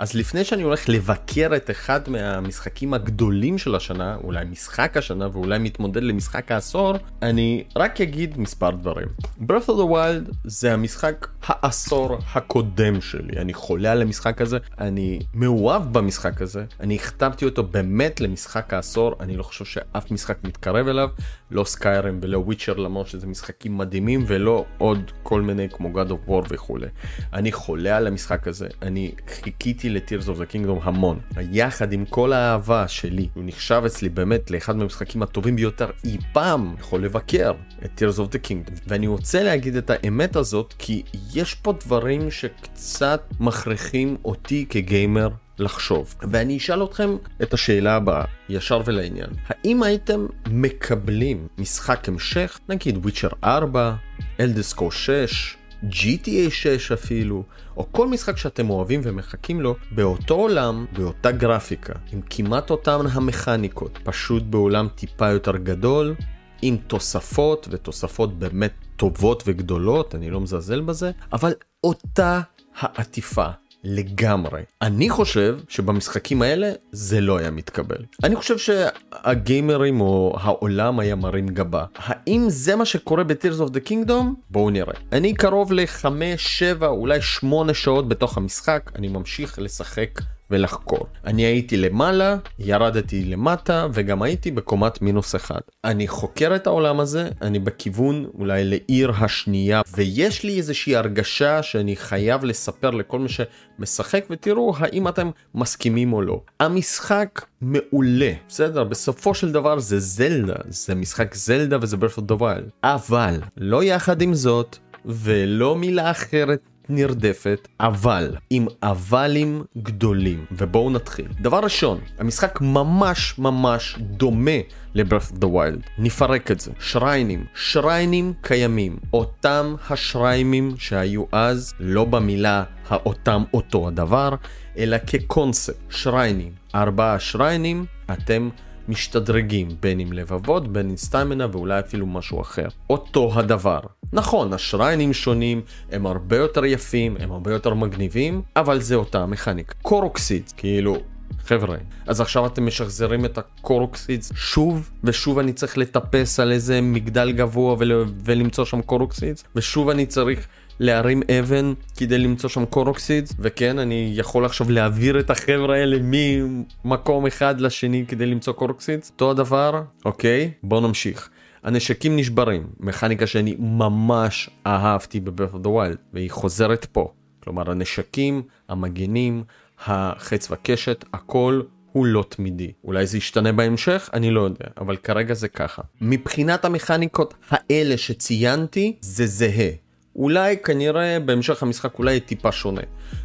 אז לפני שאני הולך לבקר את אחד מהמשחקים הגדולים של השנה, אולי משחק השנה ואולי מתמודד למשחק העשור, אני רק אגיד מספר דברים. Breath of the Wild זה המשחק העשור הקודם שלי, אני חולה על המשחק הזה, אני מאוהב במשחק הזה, אני הכתבתי אותו באמת למשחק העשור, אני לא חושב שאף משחק מתקרב אליו, לא סקיירם ולא וויצ'ר למרות שזה משחקים מדהימים ולא עוד כל מיני כמו God of War וכולי. אני חולה על המשחק הזה, אני חיכיתי ל-Tears of the Kingdom המון. יחד עם כל האהבה שלי, הוא נחשב אצלי באמת לאחד מהמשחקים הטובים ביותר אי פעם, יכול לבקר את Tears of the Kingdom. ואני רוצה להגיד את האמת הזאת כי יש פה דברים שקצת מכריחים אותי כגיימר לחשוב. ואני אשאל אתכם את השאלה הבאה, ישר ולעניין. האם הייתם מקבלים משחק המשך, נגיד וויצ'ר 4, אלדסקו 6, GTA 6 אפילו, או כל משחק שאתם אוהבים ומחכים לו, באותו עולם, באותה גרפיקה, עם כמעט אותן המכניקות, פשוט בעולם טיפה יותר גדול, עם תוספות, ותוספות באמת טובות וגדולות, אני לא מזלזל בזה, אבל אותה העטיפה. לגמרי. אני חושב שבמשחקים האלה זה לא היה מתקבל. אני חושב שהגיימרים או העולם היה מרים גבה. האם זה מה שקורה ב-Tears of the Kingdom? בואו נראה. אני קרוב ל-5, 7, אולי 8 שעות בתוך המשחק, אני ממשיך לשחק ולחקור. אני הייתי למעלה, ירדתי למטה וגם הייתי בקומת מינוס אחד. אני חוקר את העולם הזה, אני בכיוון אולי לעיר השנייה ויש לי איזושהי הרגשה שאני חייב לספר לכל מי שמשחק ותראו האם אתם מסכימים או לא. המשחק מעולה, בסדר? בסופו של דבר זה זלדה, זה משחק זלדה וזה ברפורד of אבל לא יחד עם זאת ולא מילה אחרת נרדפת, אבל עם אבלים גדולים. ובואו נתחיל. דבר ראשון, המשחק ממש ממש דומה of the Wild. נפרק את זה. שריינים. שריינים קיימים. אותם השריימים שהיו אז, לא במילה האותם אותו הדבר, אלא כקונספט. שריינים. ארבעה שריינים, אתם... משתדרגים בין עם לבבות, בין עם סטמינה ואולי אפילו משהו אחר. אותו הדבר. נכון, השריינים שונים, הם הרבה יותר יפים, הם הרבה יותר מגניבים, אבל זה אותה המכניקה. קורוקסיד, כאילו, חבר'ה, אז עכשיו אתם משחזרים את הקורוקסידס שוב, ושוב אני צריך לטפס על איזה מגדל גבוה ול... ולמצוא שם קורוקסידס, ושוב אני צריך להרים אבן כדי למצוא שם קורוקסיד וכן אני יכול עכשיו להעביר את החבר'ה האלה ממקום אחד לשני כדי למצוא קורוקסיד אותו הדבר אוקיי בוא נמשיך. הנשקים נשברים מכניקה שאני ממש אהבתי ב-Breath of the Wild והיא חוזרת פה כלומר הנשקים המגנים החץ וקשת הכל הוא לא תמידי. אולי זה ישתנה בהמשך? אני לא יודע, אבל כרגע זה ככה. מבחינת המכניקות האלה שציינתי, זה זהה. אולי כנראה בהמשך המשחק אולי טיפה שונה.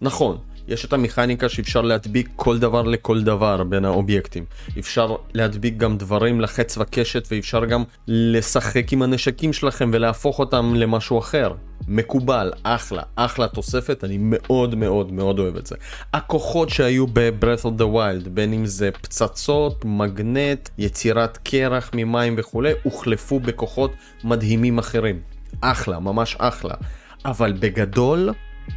נכון, יש את המכניקה שאפשר להדביק כל דבר לכל דבר בין האובייקטים. אפשר להדביק גם דברים לחץ וקשת ואפשר גם לשחק עם הנשקים שלכם ולהפוך אותם למשהו אחר. מקובל, אחלה, אחלה תוספת, אני מאוד מאוד מאוד אוהב את זה. הכוחות שהיו ב-Breath of the Wild, בין אם זה פצצות, מגנט, יצירת קרח ממים וכולי, הוחלפו בכוחות מדהימים אחרים. אחלה, ממש אחלה. אבל בגדול,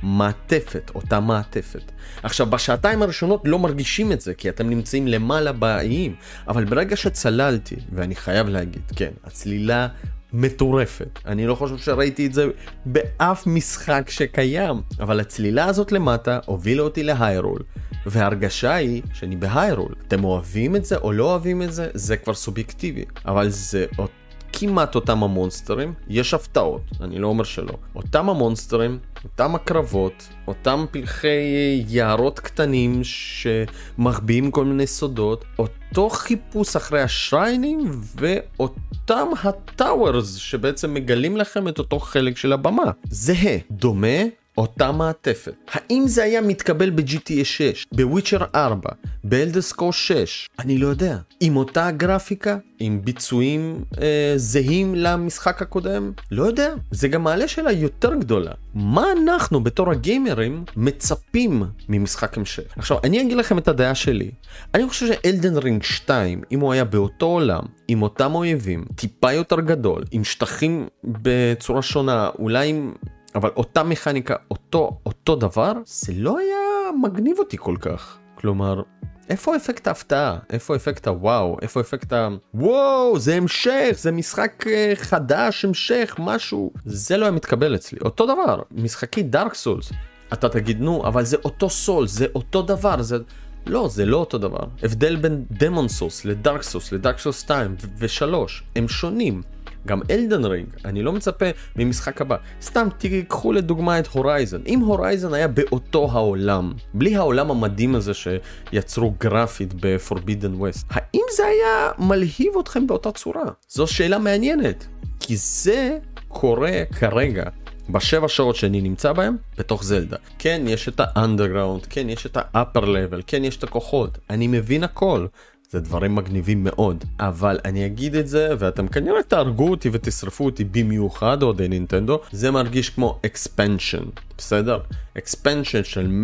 מעטפת, אותה מעטפת. עכשיו, בשעתיים הראשונות לא מרגישים את זה, כי אתם נמצאים למעלה באיים, אבל ברגע שצללתי, ואני חייב להגיד, כן, הצלילה מטורפת. אני לא חושב שראיתי את זה באף משחק שקיים, אבל הצלילה הזאת למטה הובילה אותי להיירול, וההרגשה היא שאני בהיירול. אתם אוהבים את זה או לא אוהבים את זה, זה כבר סובייקטיבי, אבל זה כמעט אותם המונסטרים, יש הפתעות, אני לא אומר שלא. אותם המונסטרים, אותם הקרבות, אותם פלחי יערות קטנים שמחביאים כל מיני סודות, אותו חיפוש אחרי השריינים ואותם הטאוורס שבעצם מגלים לכם את אותו חלק של הבמה. זהה, דומה, אותה מעטפת. האם זה היה מתקבל ב-GTA 6, בוויצ'ר 4, באלדסקו 6? אני לא יודע. עם אותה גרפיקה? עם ביצועים אה, זהים למשחק הקודם? לא יודע. זה גם מעלה שאלה יותר גדולה. מה אנחנו בתור הגיימרים מצפים ממשחק המשך? עכשיו, אני אגיד לכם את הדעה שלי. אני חושב שאלדן רינג 2, אם הוא היה באותו עולם, עם אותם אויבים, טיפה יותר גדול, עם שטחים בצורה שונה, אולי עם... אבל אותה מכניקה, אותו, אותו דבר, זה לא היה מגניב אותי כל כך. כלומר, איפה אפקט ההפתעה? איפה אפקט הוואו? איפה אפקט ה... וואו, זה המשך, זה משחק uh, חדש, המשך, משהו. זה לא היה מתקבל אצלי. אותו דבר, משחקי דארק סולס. אתה תגיד, נו, אבל זה אותו סול, זה אותו דבר, זה... לא, זה לא אותו דבר. הבדל בין דמון סוס לדארק סוס לדארק סוס 2 ו-3, הם שונים. גם Elden Ring, אני לא מצפה ממשחק הבא. סתם תיקחו לדוגמה את Horizon. אם Horizon היה באותו העולם, בלי העולם המדהים הזה שיצרו גרפית ב-Forbidden West, האם זה היה מלהיב אתכם באותה צורה? זו שאלה מעניינת. כי זה קורה כרגע בשבע שעות שאני נמצא בהם בתוך זלדה. כן, יש את ה underground, כן, יש את ה upper level, כן, יש את הכוחות, אני מבין הכל. זה דברים מגניבים מאוד, אבל אני אגיד את זה ואתם כנראה תהרגו אותי ותשרפו אותי במיוחד אוהדי נינטנדו, זה מרגיש כמו expansion, בסדר? expansion של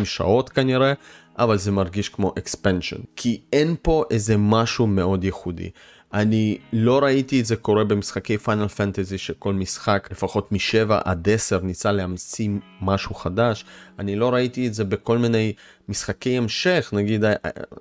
100-150 שעות כנראה, אבל זה מרגיש כמו expansion, כי אין פה איזה משהו מאוד ייחודי. אני לא ראיתי את זה קורה במשחקי פיינל פנטזי שכל משחק לפחות משבע עד עשר ניסה להמציא משהו חדש. אני לא ראיתי את זה בכל מיני משחקי המשך נגיד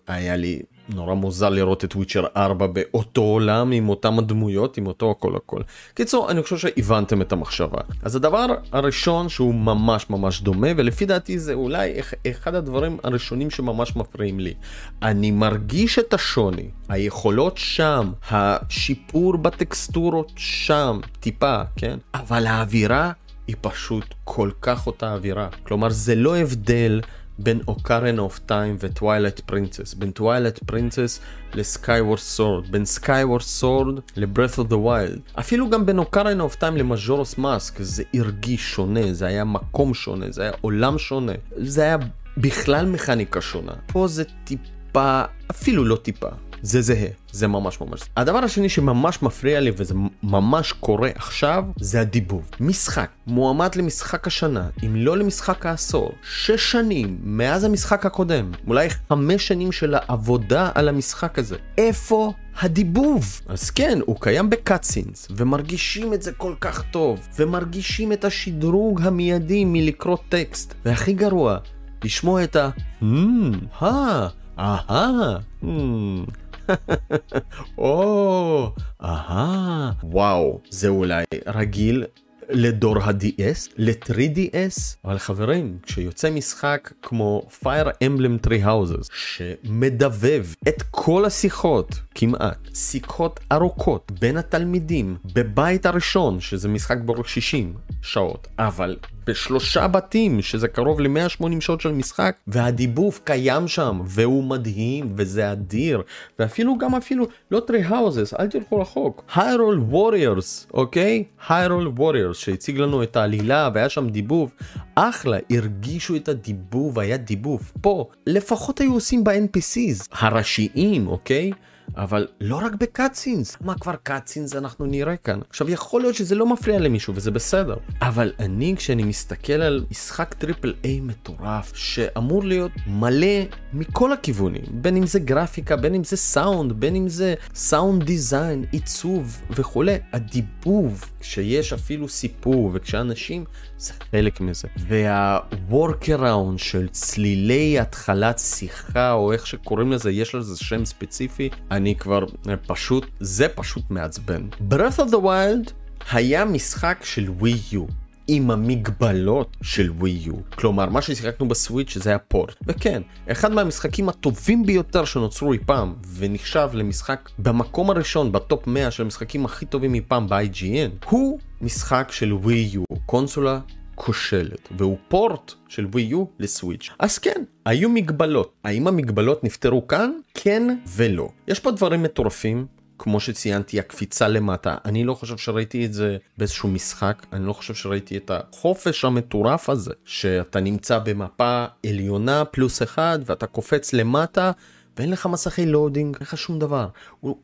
היה לי נורא מוזר לראות את וויצ'ר 4 באותו עולם עם אותם הדמויות עם אותו הכל הכל. קיצור אני חושב שהבנתם את המחשבה. אז הדבר הראשון שהוא ממש ממש דומה ולפי דעתי זה אולי אחד הדברים הראשונים שממש מפריעים לי. אני מרגיש את השוני היכולות שם השיפור בטקסטורות שם טיפה כן אבל האווירה היא פשוט כל כך אותה אווירה כלומר זה לא הבדל. בין Ocarina of Time ו Twilight Princess, בין Twilight Princess ל Skyward Sword, בין Skyward Sword ל Breath of the Wild. אפילו גם בין Ocarina of Time ל Majora's Mask זה הרגיש שונה, זה היה מקום שונה, זה היה עולם שונה, זה היה בכלל מכניקה שונה. פה זה טיפה, אפילו לא טיפה, זה זהה, זה ממש ממש. הדבר השני שממש מפריע לי וזה ממש קורה עכשיו, זה הדיבוב. משחק מועמד למשחק השנה, אם לא למשחק העשור, שש שנים מאז המשחק הקודם, אולי חמש שנים של העבודה על המשחק הזה. איפה הדיבוב. אז כן, הוא קיים בקאטסינס, ומרגישים את זה כל כך טוב, ומרגישים את השדרוג המיידי מלקרוא טקסט. והכי גרוע, לשמוע את ה... אה, אהה, או, אהה, וואו, זה אולי רגיל לדור ה-DS, ל-3DS, אבל חברים, כשיוצא משחק כמו Fire Emblem Three Houses, שמדבב את כל השיחות, כמעט, שיחות ארוכות בין התלמידים, בבית הראשון, שזה משחק באורך 60 שעות, אבל בשלושה בתים, שזה קרוב ל-180 שעות של משחק, והדיבוב קיים שם, והוא מדהים, וזה אדיר, ואפילו גם אפילו, לא Three Houses, אל תלכו רחוק, היירול ווריורס, אוקיי? היירול ווריורס, שהציג לנו את העלילה, והיה שם דיבוב, אחלה, הרגישו את הדיבוב, היה דיבוב. פה, לפחות היו עושים ב-NPCs, הראשיים, אוקיי? אבל לא רק ב cutscenes, מה כבר cutscenes אנחנו נראה כאן. עכשיו יכול להיות שזה לא מפריע למישהו וזה בסדר, אבל אני כשאני מסתכל על משחק triple A מטורף שאמור להיות מלא מכל הכיוונים, בין אם זה גרפיקה, בין אם זה סאונד, בין אם זה סאונד דיזיין, עיצוב וכולי, הדיבוב, כשיש אפילו סיפור וכשאנשים זה חלק מזה. וה-workaround של צלילי התחלת שיחה או איך שקוראים לזה, יש לזה שם ספציפי, אני כבר פשוט, זה פשוט מעצבן. Breath of the Wild היה משחק של ווי יו. עם המגבלות של ווי יו. כלומר, מה ששיחקנו בסוויץ' זה היה פורט. וכן, אחד מהמשחקים הטובים ביותר שנוצרו אי פעם, ונחשב למשחק במקום הראשון בטופ 100 של המשחקים הכי טובים אי פעם ב-IGN, הוא משחק של ווי יו, קונסולה כושלת, והוא פורט של ווי יו לסוויץ'. אז כן, היו מגבלות. האם המגבלות נפתרו כאן? כן ולא. יש פה דברים מטורפים. כמו שציינתי הקפיצה למטה אני לא חושב שראיתי את זה באיזשהו משחק אני לא חושב שראיתי את החופש המטורף הזה שאתה נמצא במפה עליונה פלוס אחד ואתה קופץ למטה ואין לך מסכי loading, אין לך שום דבר.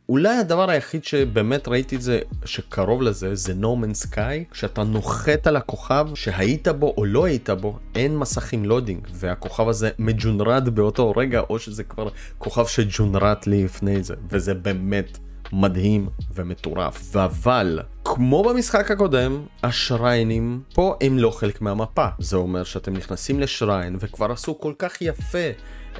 אולי הדבר היחיד שבאמת ראיתי את זה, שקרוב לזה, זה No Man's Sky, כשאתה נוחת על הכוכב שהיית בו או לא היית בו, אין מסכי loading, והכוכב הזה מג'ונרט באותו רגע, או שזה כבר כוכב שג'ונרט לי לפני זה, וזה באמת מדהים ומטורף. אבל כמו במשחק הקודם, השריינים פה הם לא חלק מהמפה. זה אומר שאתם נכנסים ל shrine וכבר עשו כל כך יפה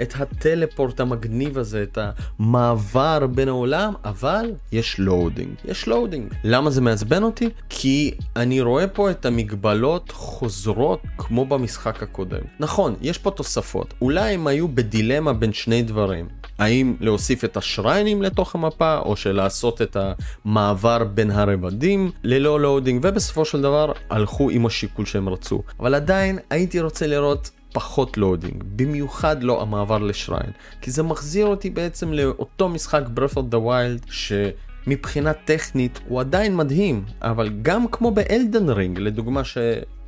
את ה teleport המגניב הזה, את המעבר בין העולם, אבל יש loading. יש loading. למה זה מעצבן אותי? כי אני רואה פה את המגבלות חוזרות כמו במשחק הקודם. נכון, יש פה תוספות. אולי הם היו בדילמה בין שני דברים. האם להוסיף את השריינים לתוך המפה, או שלעשות את המעבר בין הרבדים ללא loading, ובסופו של דבר הלכו עם השיקול שהם רצו. אבל עדיין הייתי רוצה לראות פחות loading, במיוחד לא המעבר ל shrine, כי זה מחזיר אותי בעצם לאותו משחק Breath of the Wild שמבחינה טכנית הוא עדיין מדהים, אבל גם כמו ב-Elden Ring, לדוגמה ש...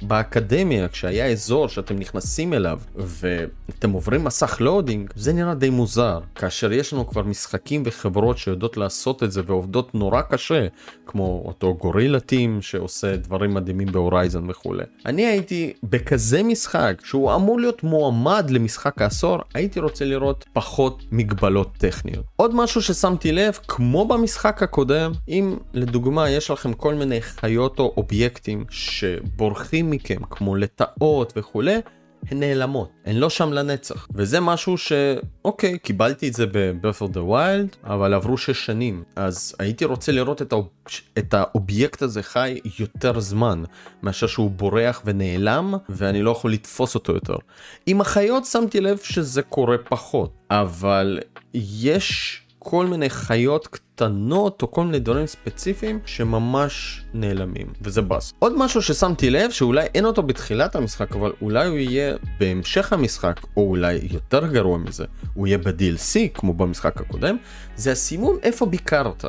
באקדמיה, כשהיה אזור שאתם נכנסים אליו ואתם עוברים מסך loading, זה נראה די מוזר. כאשר יש לנו כבר משחקים וחברות שיודעות לעשות את זה ועובדות נורא קשה, כמו אותו Guerrilla team שעושה דברים מדהימים ב-Horizon וכולי. אני הייתי בכזה משחק שהוא אמור להיות מועמד למשחק העשור, הייתי רוצה לראות פחות מגבלות טכניות. עוד משהו ששמתי לב, כמו במשחק הקודם, אם לדוגמה יש לכם כל מיני חיות או אובייקטים שבורחים מכם, כמו לטאות וכולי, הן נעלמות, הן לא שם לנצח. וזה משהו שאוקיי, קיבלתי את זה ב-Birth of the Wild, אבל עברו שש שנים, אז הייתי רוצה לראות את, האוב... את האובייקט הזה חי יותר זמן, מאשר שהוא בורח ונעלם, ואני לא יכול לתפוס אותו יותר. עם החיות שמתי לב שזה קורה פחות, אבל יש כל מיני חיות קטנות או כל מיני דברים ספציפיים שממש נעלמים וזה באס. עוד משהו ששמתי לב שאולי אין אותו בתחילת המשחק אבל אולי הוא יהיה בהמשך המשחק או אולי יותר גרוע מזה הוא יהיה ב-DLC כמו במשחק הקודם זה הסימון איפה ביקרת.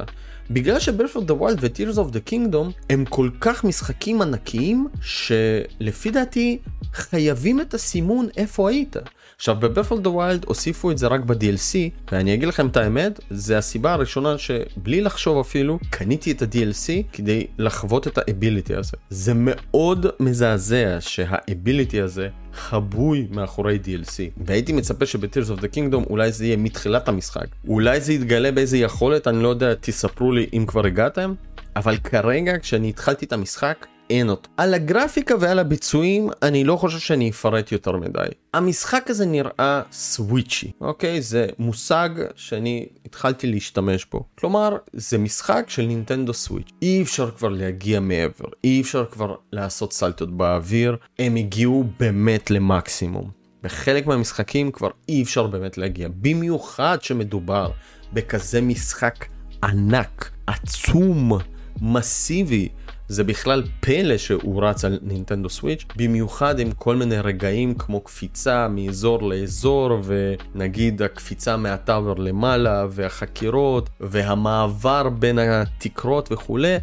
בגלל ש-Breath of the Wild ו-Tears of the Kingdom הם כל כך משחקים ענקיים שלפי דעתי חייבים את הסימון איפה היית. עכשיו ב-Breath of the Wild הוסיפו את זה רק ב-DLC ואני אגיד לכם את האמת זה הסיבה הראשונה שבלי לחשוב אפילו קניתי את ה-DLC כדי לחוות את ה-ability הזה. זה מאוד מזעזע שה-ability הזה חבוי מאחורי DLC והייתי מצפה שב-Tears of the Kingdom אולי זה יהיה מתחילת המשחק אולי זה יתגלה באיזה יכולת אני לא יודע תספרו לי אם כבר הגעתם אבל כרגע כשאני התחלתי את המשחק אין אותו. על הגרפיקה ועל הביצועים אני לא חושב שאני אפרט יותר מדי. המשחק הזה נראה סוויצ'י, אוקיי? זה מושג שאני התחלתי להשתמש בו. כלומר, זה משחק של נינטנדו סוויץ'. אי אפשר כבר להגיע מעבר, אי אפשר כבר לעשות סלטות באוויר, הם הגיעו באמת למקסימום. בחלק מהמשחקים כבר אי אפשר באמת להגיע, במיוחד שמדובר בכזה משחק ענק, עצום, מסיבי. זה בכלל פלא שהוא רץ על נינטנדו סוויץ', במיוחד עם כל מיני רגעים כמו קפיצה מאזור לאזור, ונגיד הקפיצה מהטאבר למעלה, והחקירות, והמעבר בין התקרות וכולי.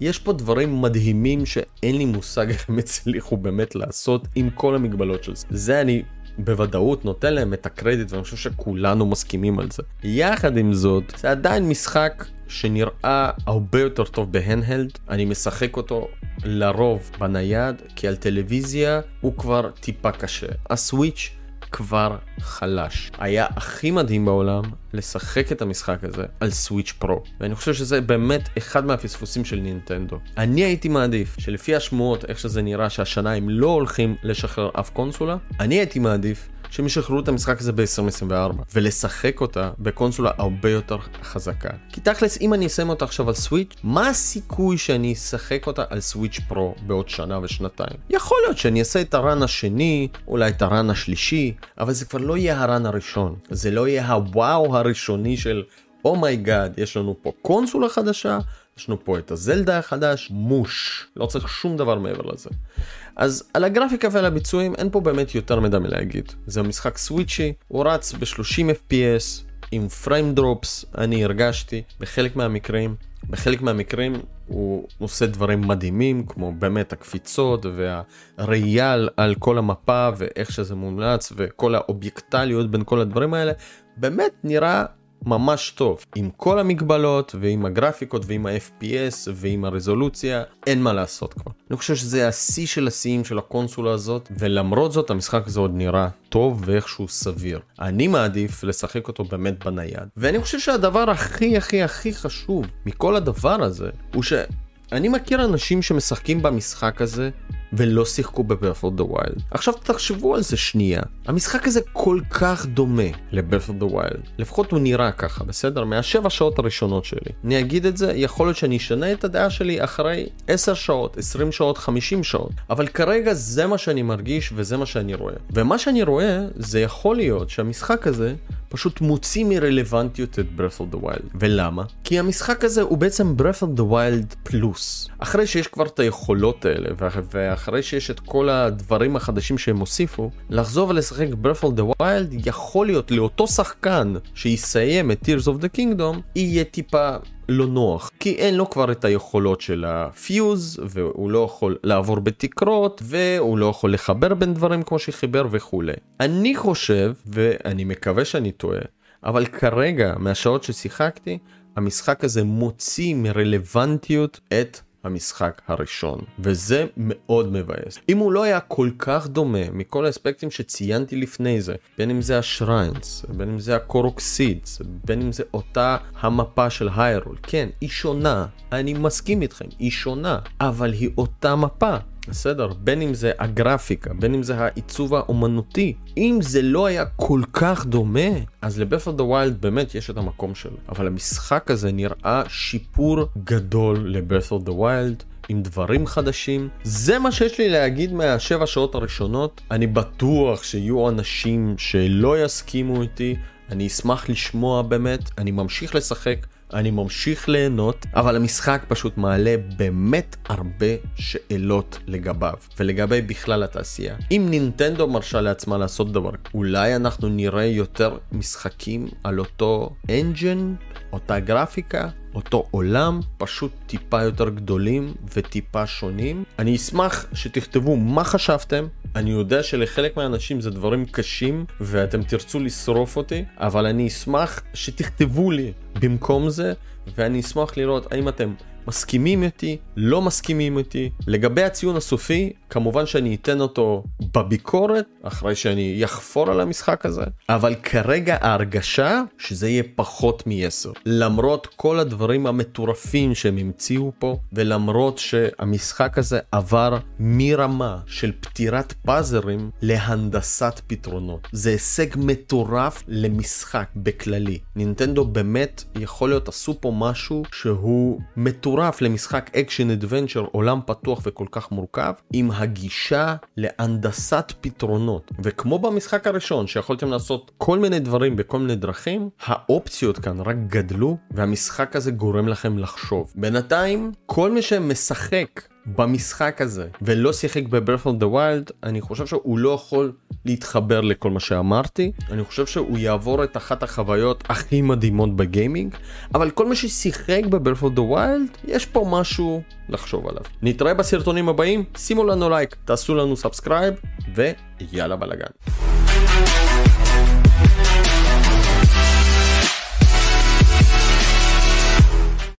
יש פה דברים מדהימים שאין לי מושג איך הם הצליחו באמת לעשות עם כל המגבלות של זה. זה אני בוודאות נותן להם את הקרדיט ואני חושב שכולנו מסכימים על זה. יחד עם זאת, זה עדיין משחק שנראה הרבה יותר טוב בהנדהלד, אני משחק אותו לרוב בנייד, כי על טלוויזיה הוא כבר טיפה קשה. הסוויץ' כבר חלש. היה הכי מדהים בעולם לשחק את המשחק הזה על סוויץ' פרו. ואני חושב שזה באמת אחד מהפספוסים של נינטנדו. אני הייתי מעדיף שלפי השמועות, איך שזה נראה שהשנה הם לא הולכים לשחרר אף קונסולה, אני הייתי מעדיף שהם ישחררו את המשחק הזה ב-2024 ולשחק אותה בקונסולה הרבה יותר חזקה. כי תכלס אם אני אסיים אותה עכשיו על Switch, מה הסיכוי שאני אשחק אותה על Switch Pro בעוד שנה ושנתיים? יכול להיות שאני אעשה את ה-run השני, אולי את ה-run השלישי, אבל זה כבר לא יהיה ה-run הראשון. זה לא יהיה הוואו הראשוני של oh my god, oh יש לנו פה קונסולה חדשה, יש לנו פה את הזלדה החדש, מוש, לא צריך שום דבר מעבר לזה. אז על הגרפיקה ועל הביצועים אין פה באמת יותר מידע מלהגיד. זה משחק Switch-י, הוא רץ ב-30 FPS, עם פריים דרופס, אני הרגשתי, בחלק מהמקרים. בחלק מהמקרים הוא עושה דברים מדהימים כמו באמת הקפיצות והראייה על כל המפה ואיך שזה מומלץ וכל האובייקטליות בין כל הדברים האלה באמת נראה ממש טוב. עם כל המגבלות ועם הגרפיקות ועם ה-FPS ועם הרזולוציה, אין מה לעשות כבר. אני חושב שזה השיא של השיאים של הקונסולה הזאת, ולמרות זאת המשחק הזה עוד נראה טוב ואיכשהו סביר. אני מעדיף לשחק אותו באמת בנייד. ואני חושב שהדבר הכי הכי הכי חשוב מכל הדבר הזה, הוא ש... אני מכיר אנשים שמשחקים במשחק הזה ולא שיחקו ב-Birth of the Wild. עכשיו תחשבו על זה שנייה. המשחק הזה כל כך דומה ל-Birth of the Wild. לפחות הוא נראה ככה, בסדר? מהשבע שעות הראשונות שלי. אני אגיד את זה, יכול להיות שאני אשנה את הדעה שלי אחרי 10 שעות, 20 שעות, 50 שעות. אבל כרגע זה מה שאני מרגיש וזה מה שאני רואה. ומה שאני רואה, זה יכול להיות שהמשחק הזה פשוט מוציא מרלוונטיות את Breath of the Wild. ולמה? כי המשחק הזה הוא בעצם Breath of the Wild פלוס. אחרי שיש כבר את היכולות האלה, ואחרי שיש את כל הדברים החדשים שהם הוסיפו, לחזור ולשחק Breath of the Wild יכול להיות לאותו שחקן שיסיים את Tears of the Kingdom, יהיה טיפה לא נוח כי אין לו כבר את היכולות של הפיוז והוא לא יכול לעבור בתקרות והוא לא יכול לחבר בין דברים כמו שחיבר וכולי. אני חושב ואני מקווה שאני טועה אבל כרגע מהשעות ששיחקתי המשחק הזה מוציא מרלוונטיות את המשחק הראשון, וזה מאוד מבאס. אם הוא לא היה כל כך דומה מכל האספקטים שציינתי לפני זה, בין אם זה השריינס, בין אם זה הקורוקסידס, בין אם זה אותה המפה של היירול, כן, היא שונה, אני מסכים איתכם, היא שונה, אבל היא אותה מפה. בסדר, בין אם זה הגרפיקה, בין אם זה העיצוב האומנותי, אם זה לא היה כל כך דומה, אז ל-Breath of the Wild באמת יש את המקום שלו. אבל המשחק הזה נראה שיפור גדול ל-Breath of the Wild. עם דברים חדשים. זה מה שיש לי להגיד מהשבע שעות הראשונות. אני בטוח שיהיו אנשים שלא יסכימו איתי, אני אשמח לשמוע באמת, אני ממשיך לשחק. אני ממשיך ליהנות, אבל המשחק פשוט מעלה באמת הרבה שאלות לגביו, ולגבי בכלל התעשייה. אם נינטנדו מרשה לעצמה לעשות דבר, אולי אנחנו נראה יותר משחקים על אותו אנג'ן, אותה גרפיקה, אותו עולם, פשוט טיפה יותר גדולים וטיפה שונים. אני אשמח שתכתבו מה חשבתם. אני יודע שלחלק מהאנשים זה דברים קשים ואתם תרצו לשרוף אותי, אבל אני אשמח שתכתבו לי במקום זה, ואני אשמח לראות האם אתם מסכימים איתי, לא מסכימים איתי. לגבי הציון הסופי, כמובן שאני אתן אותו בביקורת, אחרי שאני אחפור על המשחק הזה, אבל כרגע ההרגשה שזה יהיה פחות מ-10. למרות כל הדברים המטורפים שהם המציאו פה, ולמרות שהמשחק הזה עבר מרמה של פתירת פאזרים להנדסת פתרונות. זה הישג מטורף למשחק בכללי. נינטנדו באמת יכול להיות עשו פה משהו שהוא. מטורף למשחק action adventure עולם פתוח וכל כך מורכב עם הגישה להנדסת פתרונות. וכמו במשחק הראשון שיכולתם לעשות כל מיני דברים בכל מיני דרכים האופציות כאן רק גדלו והמשחק הזה גורם לכם לחשוב. בינתיים כל מי שמשחק במשחק הזה ולא שיחק ב-Breath of the Wild אני חושב שהוא לא יכול להתחבר לכל מה שאמרתי אני חושב שהוא יעבור את אחת החוויות הכי מדהימות ב-gaming אבל כל מי ששיחק ב-Breath of the Wild יש פה משהו לחשוב עליו נתראה בסרטונים הבאים שימו לנו לייק תעשו לנו subscribe ויאללה בלאגן.